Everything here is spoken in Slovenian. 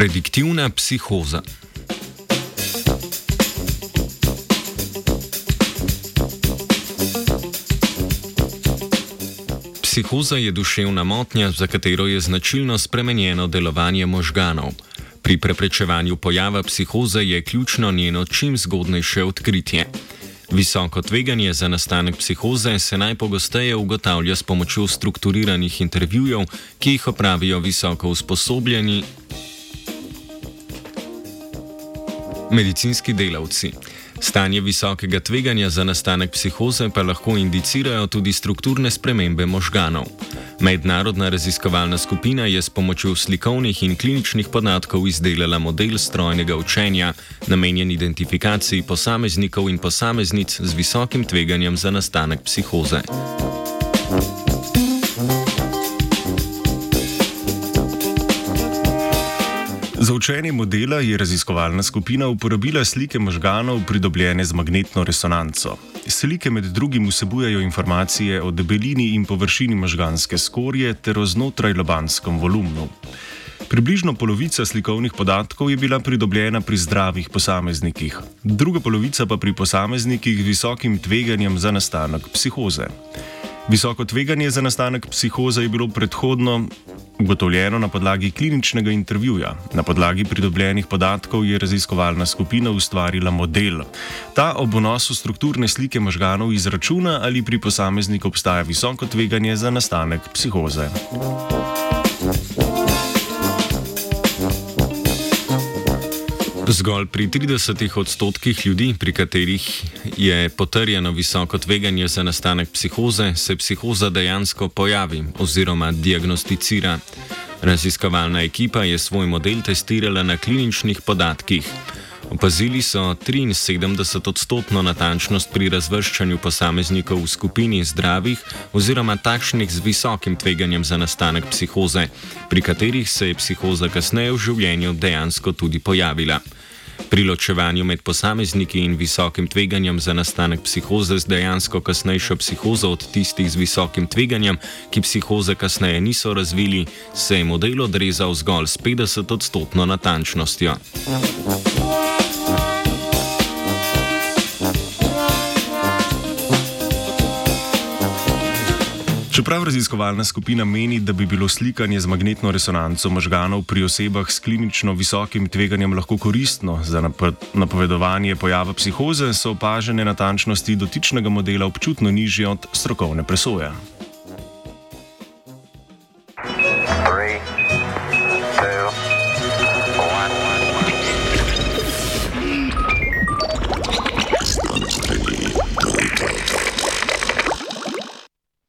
Prediktivna psihoza. Psihoza je duševna motnja, za katero je značilno spremenjeno delovanje možganov. Pri preprečevanju pojava psihoze je ključno njeno čim zgodnejše odkritje. Visoko tveganje za nastanek psihoze se najpogosteje ugotavlja s pomočjo strukturiranih intervjujev, ki jih opravijo visoko usposobljeni medicinski delavci. Stanje visokega tveganja za nastanek psihoze pa lahko indicirajo tudi strukturne spremembe možganov. Mednarodna raziskovalna skupina je s pomočjo slikovnih in kliničnih podatkov izdelala model strojnega učenja, namenjen identifikaciji posameznikov in posameznic z visokim tveganjem za nastanek psihoze. Za učenje modela je raziskovalna skupina uporabila slike možganov pridobljene z magnetno resonanco. Slike med drugim vsebujejo informacije o debelini in površini možganske skorje ter o znotraj lobanskem volumnu. Približno polovica slikovnih podatkov je bila pridobljena pri zdravih posameznikih, druga polovica pa pri posameznikih z visokim tveganjem za nastanek psihoze. Visoko tveganje za nastanek psihoze je bilo predhodno ugotovljeno na podlagi kliničnega intervjuja. Na podlagi pridobljenih podatkov je raziskovalna skupina ustvarila model. Ta ob vnosu strukturne slike možganov izračuna, ali pri posamezniku obstaja visoko tveganje za nastanek psihoze. Zgolj pri 30 odstotkih ljudi, pri katerih je potrjeno visoko tveganje za nastanek psihoze, se psihoza dejansko pojavi oziroma diagnosticira. Raziskovalna ekipa je svoj model testirala na kliničnih podatkih. Opazili so 73 odstotno natančnost pri razvrščanju posameznikov v skupini zdravih oziroma takšnih z visokim tveganjem za nastanek psihoze, pri katerih se je psihoza kasneje v življenju dejansko tudi pojavila. Pri ločevanju med posamezniki in visokim tveganjem za nastanek psihoze z dejansko kasnejšo psihozo od tistih z visokim tveganjem, ki psihoze kasneje niso razvili, se je model odrezal zgolj s 50 odstotno natančnostjo. Čeprav raziskovalna skupina meni, da bi bilo slikanje z magnetno resonanco možganov pri osebah s klinično visokim tveganjem lahko koristno za napovedovanje pojava psihoze, so opažene natančnosti dotičnega modela občutno nižje od strokovne presoje.